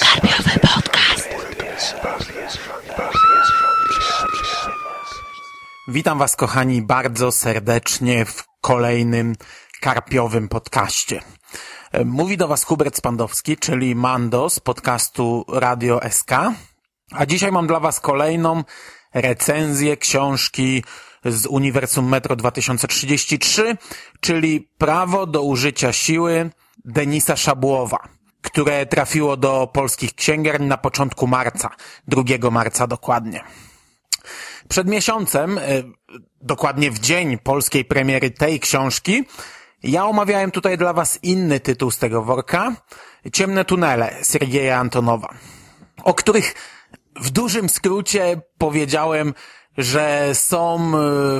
Karpiowy podcast. Witam Was, kochani, bardzo serdecznie w kolejnym karpiowym podcaście. Mówi do Was Hubert Spandowski, czyli Mando z podcastu Radio SK. A dzisiaj mam dla Was kolejną recenzję książki z Uniwersum Metro 2033, czyli Prawo do użycia siły Denisa Szabłowa, które trafiło do polskich księgarni na początku marca, 2 marca dokładnie. Przed miesiącem, e, dokładnie w dzień polskiej premiery tej książki, ja omawiałem tutaj dla Was inny tytuł z tego worka, Ciemne tunele Sergieja Antonowa, o których w dużym skrócie powiedziałem, że są e,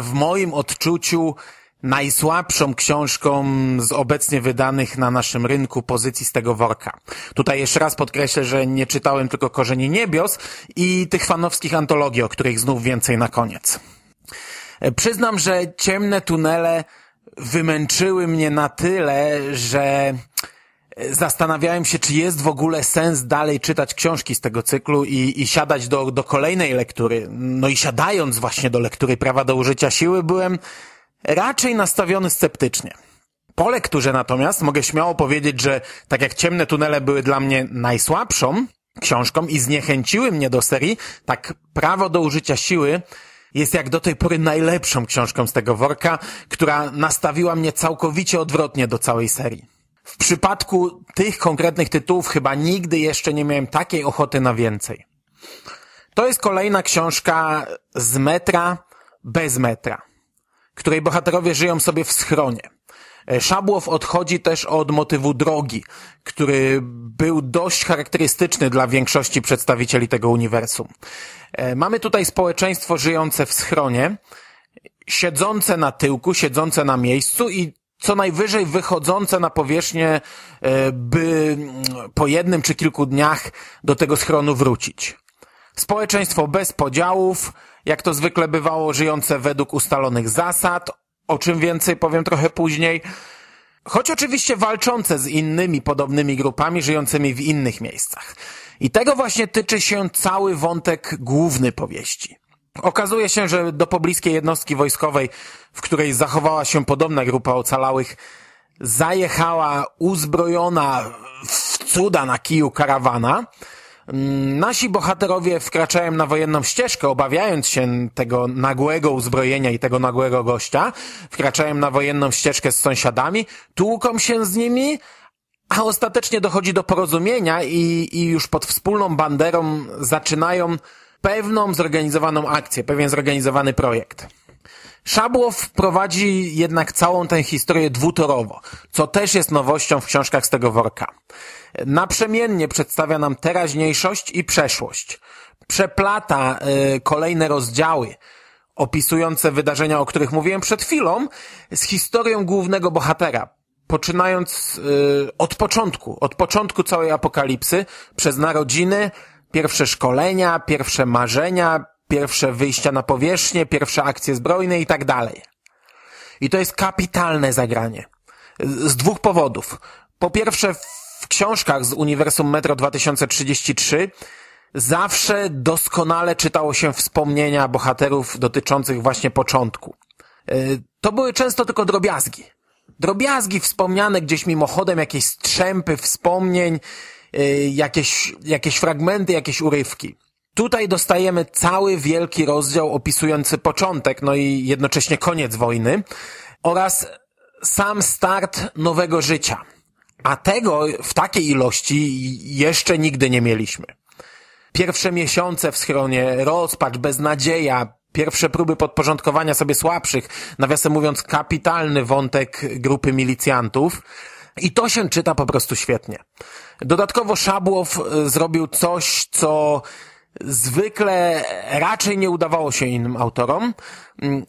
w moim odczuciu najsłabszą książką z obecnie wydanych na naszym rynku pozycji z tego worka. Tutaj jeszcze raz podkreślę, że nie czytałem tylko Korzeni Niebios i tych fanowskich antologii, o których znów więcej na koniec. Przyznam, że ciemne tunele wymęczyły mnie na tyle, że zastanawiałem się, czy jest w ogóle sens dalej czytać książki z tego cyklu i, i siadać do, do kolejnej lektury. No i siadając właśnie do lektury Prawa do użycia siły, byłem raczej nastawiony sceptycznie. Po lekturze natomiast mogę śmiało powiedzieć, że tak jak Ciemne Tunele były dla mnie najsłabszą książką i zniechęciły mnie do serii, tak Prawo do użycia siły jest jak do tej pory najlepszą książką z tego worka, która nastawiła mnie całkowicie odwrotnie do całej serii. W przypadku tych konkretnych tytułów chyba nigdy jeszcze nie miałem takiej ochoty na więcej. To jest kolejna książka z metra bez metra, której bohaterowie żyją sobie w schronie. Szabłow odchodzi też od motywu drogi, który był dość charakterystyczny dla większości przedstawicieli tego uniwersum. Mamy tutaj społeczeństwo żyjące w schronie, siedzące na tyłku, siedzące na miejscu i co najwyżej wychodzące na powierzchnię, by po jednym czy kilku dniach do tego schronu wrócić. Społeczeństwo bez podziałów, jak to zwykle bywało, żyjące według ustalonych zasad, o czym więcej powiem trochę później, choć oczywiście walczące z innymi podobnymi grupami żyjącymi w innych miejscach. I tego właśnie tyczy się cały wątek główny powieści. Okazuje się, że do pobliskiej jednostki wojskowej, w której zachowała się podobna grupa ocalałych, zajechała uzbrojona w cuda na kiju karawana. Nasi bohaterowie wkraczają na wojenną ścieżkę, obawiając się tego nagłego uzbrojenia i tego nagłego gościa. Wkraczają na wojenną ścieżkę z sąsiadami, tłuką się z nimi, a ostatecznie dochodzi do porozumienia i, i już pod wspólną banderą zaczynają pewną zorganizowaną akcję, pewien zorganizowany projekt. Szabłow prowadzi jednak całą tę historię dwutorowo, co też jest nowością w książkach z tego worka. Naprzemiennie przedstawia nam teraźniejszość i przeszłość. Przeplata y, kolejne rozdziały opisujące wydarzenia, o których mówiłem przed chwilą, z historią głównego bohatera, poczynając y, od początku, od początku całej apokalipsy, przez narodziny, pierwsze szkolenia, pierwsze marzenia, pierwsze wyjścia na powierzchnię, pierwsze akcje zbrojne i tak dalej. I to jest kapitalne zagranie. Z dwóch powodów. Po pierwsze, w książkach z Uniwersum Metro 2033 zawsze doskonale czytało się wspomnienia bohaterów dotyczących właśnie początku. To były często tylko drobiazgi. Drobiazgi wspomniane gdzieś mimochodem, jakieś strzępy wspomnień, jakieś, jakieś fragmenty, jakieś urywki. Tutaj dostajemy cały wielki rozdział opisujący początek, no i jednocześnie koniec wojny oraz sam start nowego życia. A tego w takiej ilości jeszcze nigdy nie mieliśmy. Pierwsze miesiące w schronie, rozpacz, beznadzieja, pierwsze próby podporządkowania sobie słabszych, nawiasem mówiąc kapitalny wątek grupy milicjantów. I to się czyta po prostu świetnie. Dodatkowo Szabłow zrobił coś, co zwykle raczej nie udawało się innym autorom.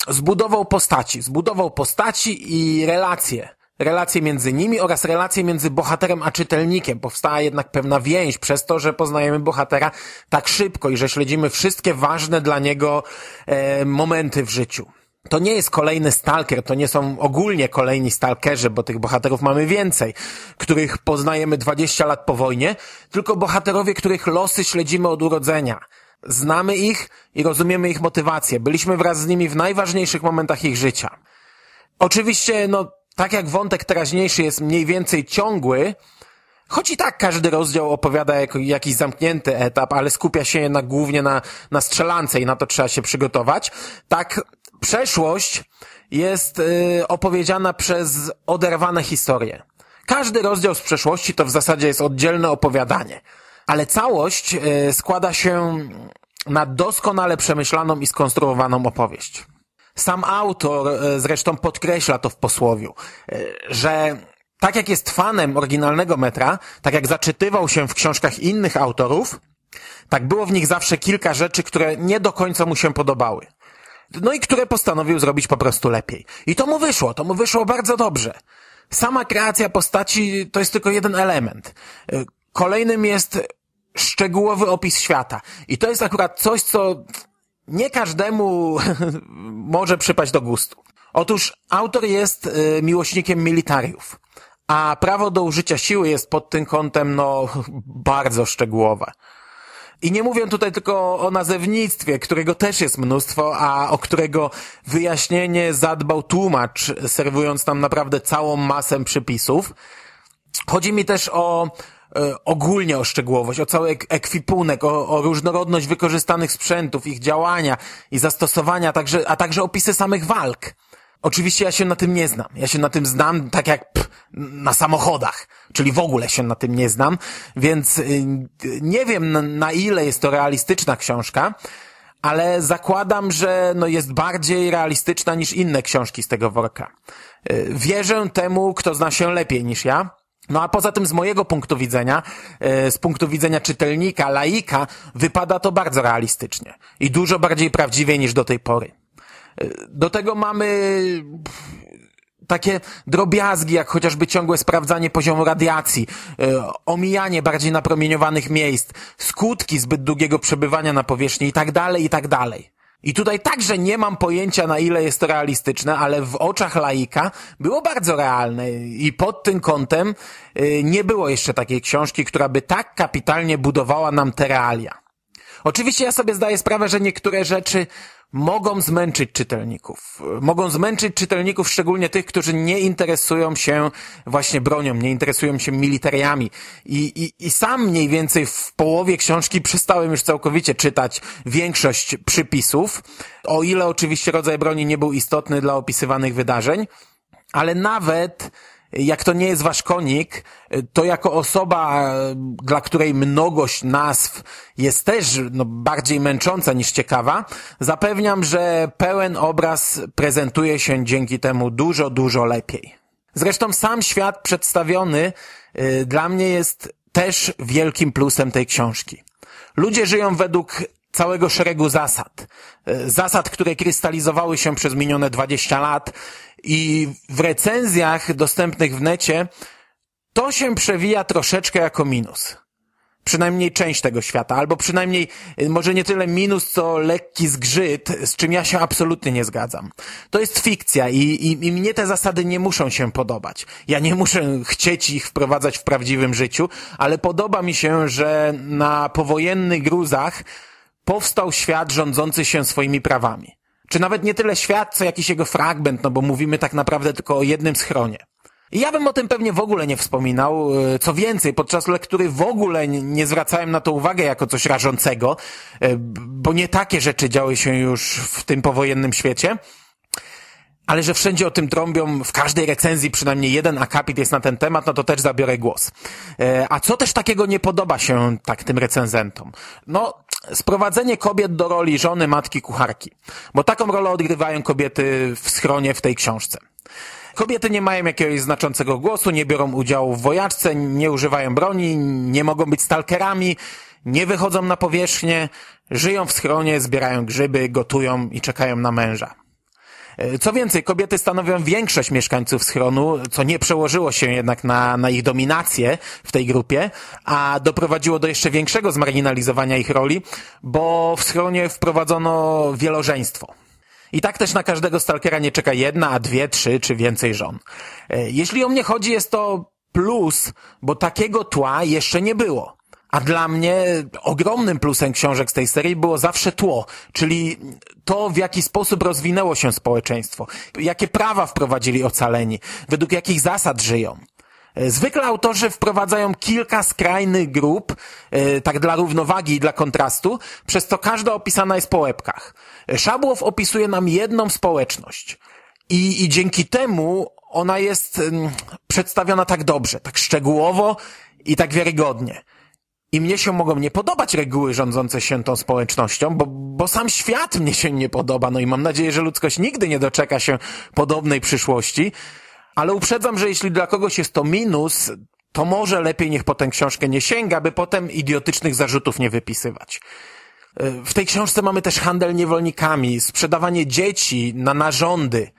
Zbudował postaci, zbudował postaci i relacje. Relacje między nimi oraz relacje między bohaterem a czytelnikiem. Powstała jednak pewna więź przez to, że poznajemy bohatera tak szybko i że śledzimy wszystkie ważne dla niego e, momenty w życiu. to nie jest kolejny stalker, to nie są ogólnie kolejni stalkerzy, bo tych bohaterów mamy więcej, których poznajemy 20 lat po wojnie, tylko bohaterowie, których losy śledzimy od urodzenia. Znamy ich i rozumiemy ich motywację. Byliśmy wraz z nimi w najważniejszych momentach ich życia. Oczywiście, no, tak jak wątek teraźniejszy jest mniej więcej ciągły, choć i tak każdy rozdział opowiada jako jakiś zamknięty etap, ale skupia się jednak głównie na, na strzelance i na to trzeba się przygotować, tak przeszłość jest y, opowiedziana przez oderwane historie. Każdy rozdział z przeszłości to w zasadzie jest oddzielne opowiadanie, ale całość y, składa się na doskonale przemyślaną i skonstruowaną opowieść. Sam autor y, zresztą podkreśla to w posłowiu, y, że tak jak jest fanem oryginalnego metra, tak jak zaczytywał się w książkach innych autorów, tak było w nich zawsze kilka rzeczy, które nie do końca mu się podobały. No i które postanowił zrobić po prostu lepiej. I to mu wyszło, to mu wyszło bardzo dobrze. Sama kreacja postaci to jest tylko jeden element. Kolejnym jest szczegółowy opis świata. I to jest akurat coś, co nie każdemu może przypaść do gustu. Otóż autor jest y, miłośnikiem militariów, a prawo do użycia siły jest pod tym kątem, no, bardzo szczegółowe. I nie mówię tutaj tylko o nazewnictwie, którego też jest mnóstwo, a o którego wyjaśnienie zadbał tłumacz, serwując nam naprawdę całą masę przypisów. Chodzi mi też o ogólnie o szczegółowość, o cały ekwipunek, o, o, różnorodność wykorzystanych sprzętów, ich działania i zastosowania, także, a także opisy samych walk. Oczywiście ja się na tym nie znam. Ja się na tym znam tak jak pff, na samochodach, czyli w ogóle się na tym nie znam, więc y, nie wiem na, na ile jest to realistyczna książka, ale zakładam, że no jest bardziej realistyczna niż inne książki z tego worka. Y, wierzę temu, kto zna się lepiej niż ja. No a poza tym z mojego punktu widzenia, y, z punktu widzenia czytelnika, laika, wypada to bardzo realistycznie i dużo bardziej prawdziwie niż do tej pory. Do tego mamy takie drobiazgi, jak chociażby ciągłe sprawdzanie poziomu radiacji, e, omijanie bardziej napromieniowanych miejsc, skutki zbyt długiego przebywania na powierzchni i tak dalej, i tak dalej. I tutaj także nie mam pojęcia, na ile jest to realistyczne, ale w oczach laika było bardzo realne i pod tym kątem e, nie było jeszcze takiej książki, która by tak kapitalnie budowała nam te realia. Oczywiście ja sobie zdaję sprawę, że niektóre rzeczy mogą zmęczyć czytelników. Mogą zmęczyć czytelników, szczególnie tych, którzy nie interesują się właśnie bronią, nie interesują się militariami. I, i, I sam mniej więcej w połowie książki przestałem już całkowicie czytać większość przypisów, o ile oczywiście rodzaj broni nie był istotny dla opisywanych wydarzeń, ale nawet jak to nie jest wasz konik, to jako osoba, dla której mnogość nazw jest też no, bardziej męcząca niż ciekawa, zapewniam, że pełen obraz prezentuje się dzięki temu dużo, dużo lepiej. Zresztą sam świat przedstawiony y, dla mnie jest też wielkim plusem tej książki. Ludzie żyją według całego szeregu zasad. Y, zasad, które krystalizowały się przez minione 20 lat i w recenzjach dostępnych w necie to się przewija troszeczkę jako minus. Przynajmniej część tego świata, albo przynajmniej y, może nie tyle minus, co lekki zgrzyt, z czym ja się absolutnie nie zgadzam. To jest fikcja i, i, i mnie te zasady nie muszą się podobać. Ja nie muszę chcieć ich wprowadzać w prawdziwym życiu, ale podoba mi się, że na powojennych gruzach powstał świat rządzący się swoimi prawami czy nawet nie tyle świat, co jakiś jego fragment, no bo mówimy tak naprawdę tylko o jednym schronie. I ja bym o tym pewnie w ogóle nie wspominał. E, co więcej, podczas lektury w ogóle nie zwracałem na to uwagę jako coś rażącego, e, bo nie takie rzeczy działy się już w tym powojennym świecie. Ale że wszędzie o tym trąbią, w każdej recenzji przynajmniej jeden akapit jest na ten temat, no to też zabiorę głos. E, a co też takiego nie podoba się tak tym recenzentom? No, sprowadzenie kobiet do roli żony, matki, kucharki. Bo taką rolę odgrywają kobiety w schronie w tej książce. Kobiety nie mają jakiegoś znaczącego głosu, nie biorą udziału w wojaczce, nie używają broni, nie mogą być stalkerami, nie wychodzą na powierzchnię, żyją w schronie, zbierają grzyby, gotują i czekają na męża. E, co więcej, kobiety stanowią większość mieszkańców schronu, co nie przełożyło się jednak na, na ich dominację w tej grupie, a doprowadziło do jeszcze większego zmarginalizowania ich roli, bo w schronie wprowadzono wielożeństwo. I tak też na każdego stalkera nie czeka jedna, a dwie, trzy czy więcej żon. E, jeśli o mnie chodzi, jest to plus, bo takiego tła jeszcze nie było. A dla mnie ogromnym plusem książek z tej serii było zawsze tło, czyli to, w jaki sposób rozwinęło się społeczeństwo, jakie prawa wprowadzili ocaleni, według jakich zasad żyją. E, zwykle autorzy wprowadzają kilka skrajnych grup, e, tak dla równowagi i dla kontrastu, przez co każda opisana jest po łebkach. E, Szabłow opisuje nam jedną społeczność. I, I dzięki temu ona jest mm, przedstawiona tak dobrze, tak szczegółowo i tak wiarygodnie. I mnie się mogą nie podobać reguły rządzące się tą społecznością, bo, bo sam świat mnie się nie podoba, no i mam nadzieję, że ludzkość nigdy nie doczeka się podobnej przyszłości, ale uprzedzam, że jeśli dla kogoś jest to minus, to może lepiej niech potem książkę nie sięga, by potem idiotycznych zarzutów nie wypisywać. E, w tej książce mamy też handel niewolnikami, sprzedawanie dzieci na narządy,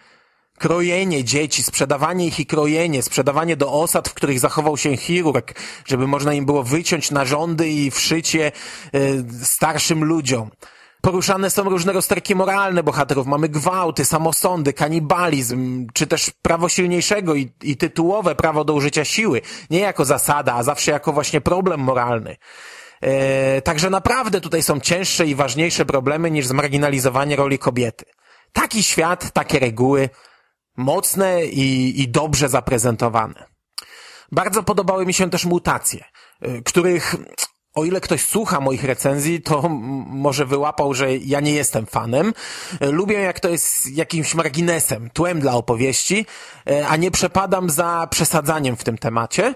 krojenie dzieci, sprzedawanie ich i krojenie, sprzedawanie do osad, w których zachował się chirurg, żeby można im było wyciąć narządy i wszyć je y, starszym ludziom. Poruszane są różne rozterki moralne bohaterów. Mamy gwałty, samosądy, kanibalizm, czy też prawo silniejszego i, i tytułowe prawo do użycia siły. Nie jako zasada, a zawsze jako właśnie problem moralny. E, także naprawdę tutaj są cięższe i ważniejsze problemy niż zmarginalizowanie roli kobiety. Taki świat, takie reguły, mocne i, i dobrze zaprezentowane. Bardzo podobały mi się też mutacje, y, których o ile ktoś słucha moich recenzji, to może wyłapał, że ja nie jestem fanem. Y, lubię, jak to jest jakimś marginesem, tłem dla opowieści, y, a nie przepadam za przesadzaniem w tym temacie.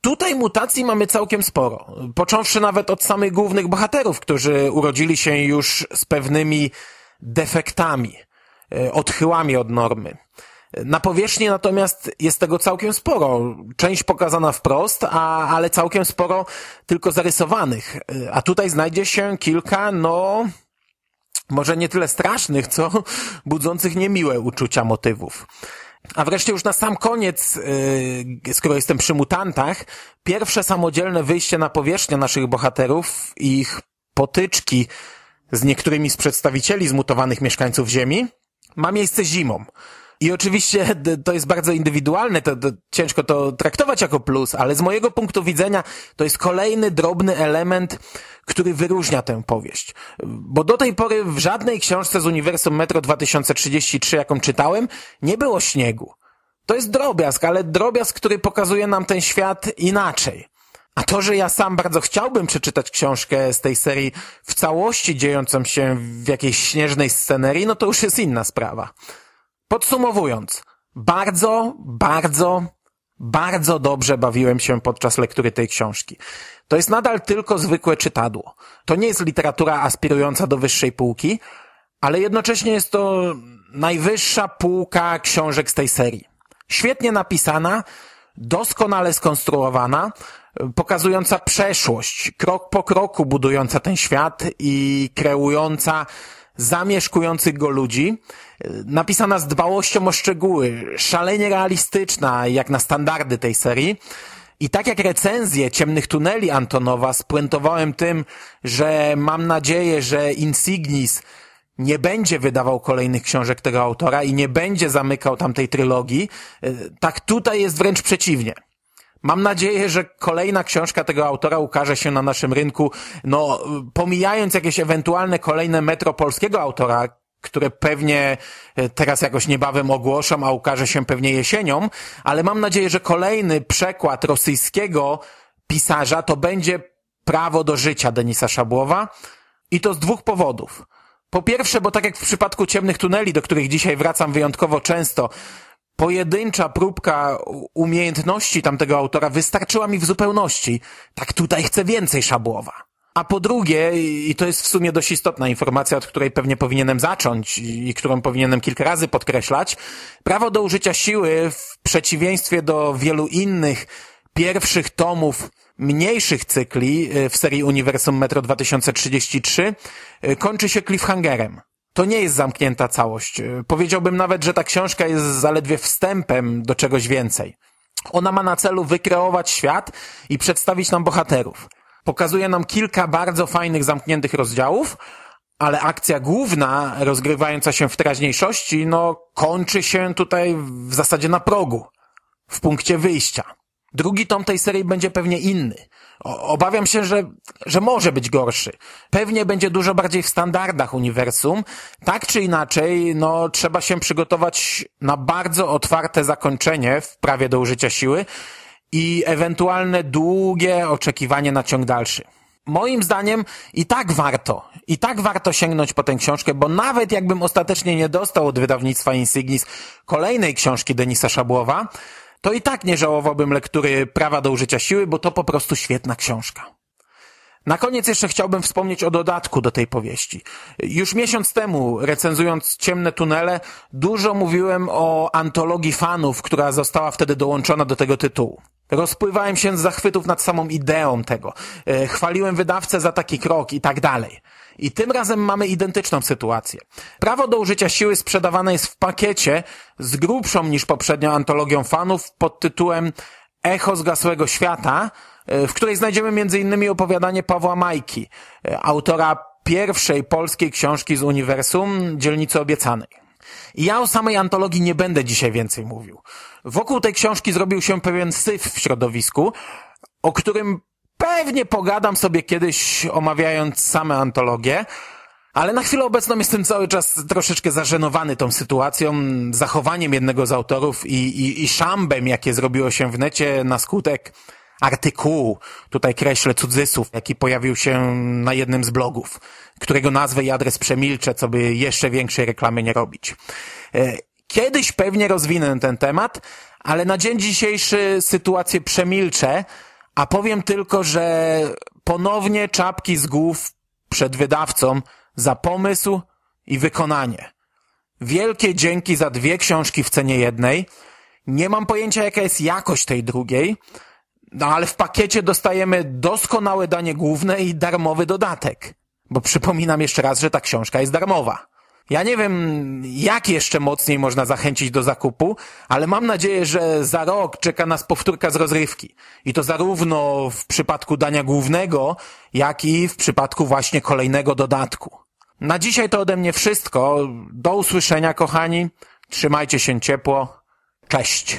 Tutaj mutacji mamy całkiem sporo. Począwszy nawet od samych głównych bohaterów, którzy urodzili się już z pewnymi defektami. E, odchyłami od normy. Na powierzchni natomiast jest tego całkiem sporo. Część pokazana wprost, a, ale całkiem sporo tylko zarysowanych. E, a tutaj znajdzie się kilka, no, może nie tyle strasznych, co budzących niemiłe uczucia motywów. A wreszcie już na sam koniec, yy, skoro jestem przy mutantach, pierwsze samodzielne wyjście na powierzchnię naszych bohaterów i ich potyczki z niektórymi z przedstawicieli zmutowanych mieszkańców Ziemi ma miejsce zimą. I oczywiście to jest bardzo indywidualne, to, to, ciężko to traktować jako plus, ale z mojego punktu widzenia to jest kolejny drobny element, który wyróżnia tę powieść. Bo do tej pory w żadnej książce z Uniwersum Metro 2033, jaką czytałem, nie było śniegu. To jest drobiazg, ale drobiazg, który pokazuje nam ten świat inaczej. A to, że ja sam bardzo chciałbym przeczytać książkę z tej serii w całości dziejącą się w jakiejś śnieżnej scenerii, no to już jest inna sprawa. Podsumowując, bardzo, bardzo, bardzo dobrze bawiłem się podczas lektury tej książki. To jest nadal tylko zwykłe czytadło. To nie jest literatura aspirująca do wyższej półki, ale jednocześnie jest to najwyższa półka książek z tej serii. Świetnie napisana, doskonale skonstruowana, pokazująca przeszłość, krok po kroku budująca ten świat i kreująca zamieszkujących go ludzi, napisana z dbałością o szczegóły, szalenie realistyczna jak na standardy tej serii. I tak jak recenzję Ciemnych Tuneli Antonowa spuentowałem tym, że mam nadzieję, że Insignis nie będzie wydawał kolejnych książek tego autora i nie będzie zamykał tamtej trylogii, tak tutaj jest wręcz przeciwnie. Mam nadzieję, że kolejna książka tego autora ukaże się na naszym rynku, no, pomijając jakieś ewentualne kolejne metro polskiego autora, które pewnie e, teraz jakoś niebawem ogłoszą, a ukaże się pewnie jesienią, ale mam nadzieję, że kolejny przekład rosyjskiego pisarza to będzie Prawo do życia Denisa Szabłowa i to z dwóch powodów. Po pierwsze, bo tak jak w przypadku Ciemnych Tuneli, do których dzisiaj wracam wyjątkowo często, pojedyncza próbka umiejętności tamtego autora wystarczyła mi w zupełności. Tak tutaj chcę więcej Szabłowa. A po drugie, i to jest w sumie dość istotna informacja, od której pewnie powinienem zacząć i którą powinienem kilka razy podkreślać, prawo do użycia siły w przeciwieństwie do wielu innych pierwszych tomów mniejszych cykli e, w serii Uniwersum Metro 2033 e, kończy się cliffhangerem to nie jest zamknięta całość. Powiedziałbym nawet, że ta książka jest zaledwie wstępem do czegoś więcej. Ona ma na celu wykreować świat i przedstawić nam bohaterów. Pokazuje nam kilka bardzo fajnych, zamkniętych rozdziałów, ale akcja główna, rozgrywająca się w teraźniejszości, no, kończy się tutaj w zasadzie na progu, w punkcie wyjścia. Drugi tom tej serii będzie pewnie inny. O, obawiam się, że, że może być gorszy. Pewnie będzie dużo bardziej w standardach uniwersum. Tak czy inaczej, no, trzeba się przygotować na bardzo otwarte zakończenie w prawie do użycia siły i ewentualne długie oczekiwanie na ciąg dalszy moim zdaniem i tak warto, i tak warto sięgnąć po tę książkę, bo nawet jakbym ostatecznie nie dostał od wydawnictwa Insignis kolejnej książki Denisa Szabłowa, to i tak nie żałowałbym lektury Prawa do użycia siły, bo to po prostu świetna książka. Na koniec jeszcze chciałbym wspomnieć o dodatku do tej powieści. Już miesiąc temu, recenzując Ciemne Tunele, dużo mówiłem o antologii fanów, która została wtedy dołączona do tego tytułu. Rozpływałem się z zachwytów nad samą ideą tego. E, chwaliłem wydawcę za taki krok i tak dalej. I tym razem mamy identyczną sytuację. Prawo do użycia siły sprzedawane jest w pakiecie z grubszą niż poprzednią antologią fanów pod tytułem Echo zgasłego świata, e, w której znajdziemy m.in. opowiadanie Pawła Majki, e, autora pierwszej polskiej książki z uniwersum Dzielnicy Obiecanej. I ja o samej antologii nie będę dzisiaj więcej mówił. Wokół tej książki zrobił się pewien syf w środowisku, o którym pewnie pogadam sobie kiedyś omawiając same antologie, ale na chwilę obecną jestem cały czas troszeczkę zażenowany tą sytuacją, zachowaniem jednego z autorów i, i, i szambem, jakie zrobiło się w necie na skutek artykułu, tutaj kreślę cudzysłów, jaki pojawił się na jednym z blogów, którego nazwę i adres przemilczę, co by jeszcze większej reklamy nie robić. E, kiedyś pewnie rozwinę ten temat, ale na dzień dzisiejszy sytuację przemilczę, a powiem tylko, że ponownie czapki z głów przed wydawcą za pomysł i wykonanie. Wielkie dzięki za dwie książki w cenie jednej. Nie mam pojęcia, jaka jest jakość tej drugiej, no ale w pakiecie dostajemy doskonałe danie główne i darmowy dodatek. Bo przypominam jeszcze raz, że ta książka jest darmowa. Ja nie wiem, jak jeszcze mocniej można zachęcić do zakupu, ale mam nadzieję, że za rok czeka nas powtórka z rozrywki. I to zarówno w przypadku dania głównego, jak i w przypadku właśnie kolejnego dodatku. Na dzisiaj to ode mnie wszystko. Do usłyszenia, kochani. Trzymajcie się ciepło. Cześć.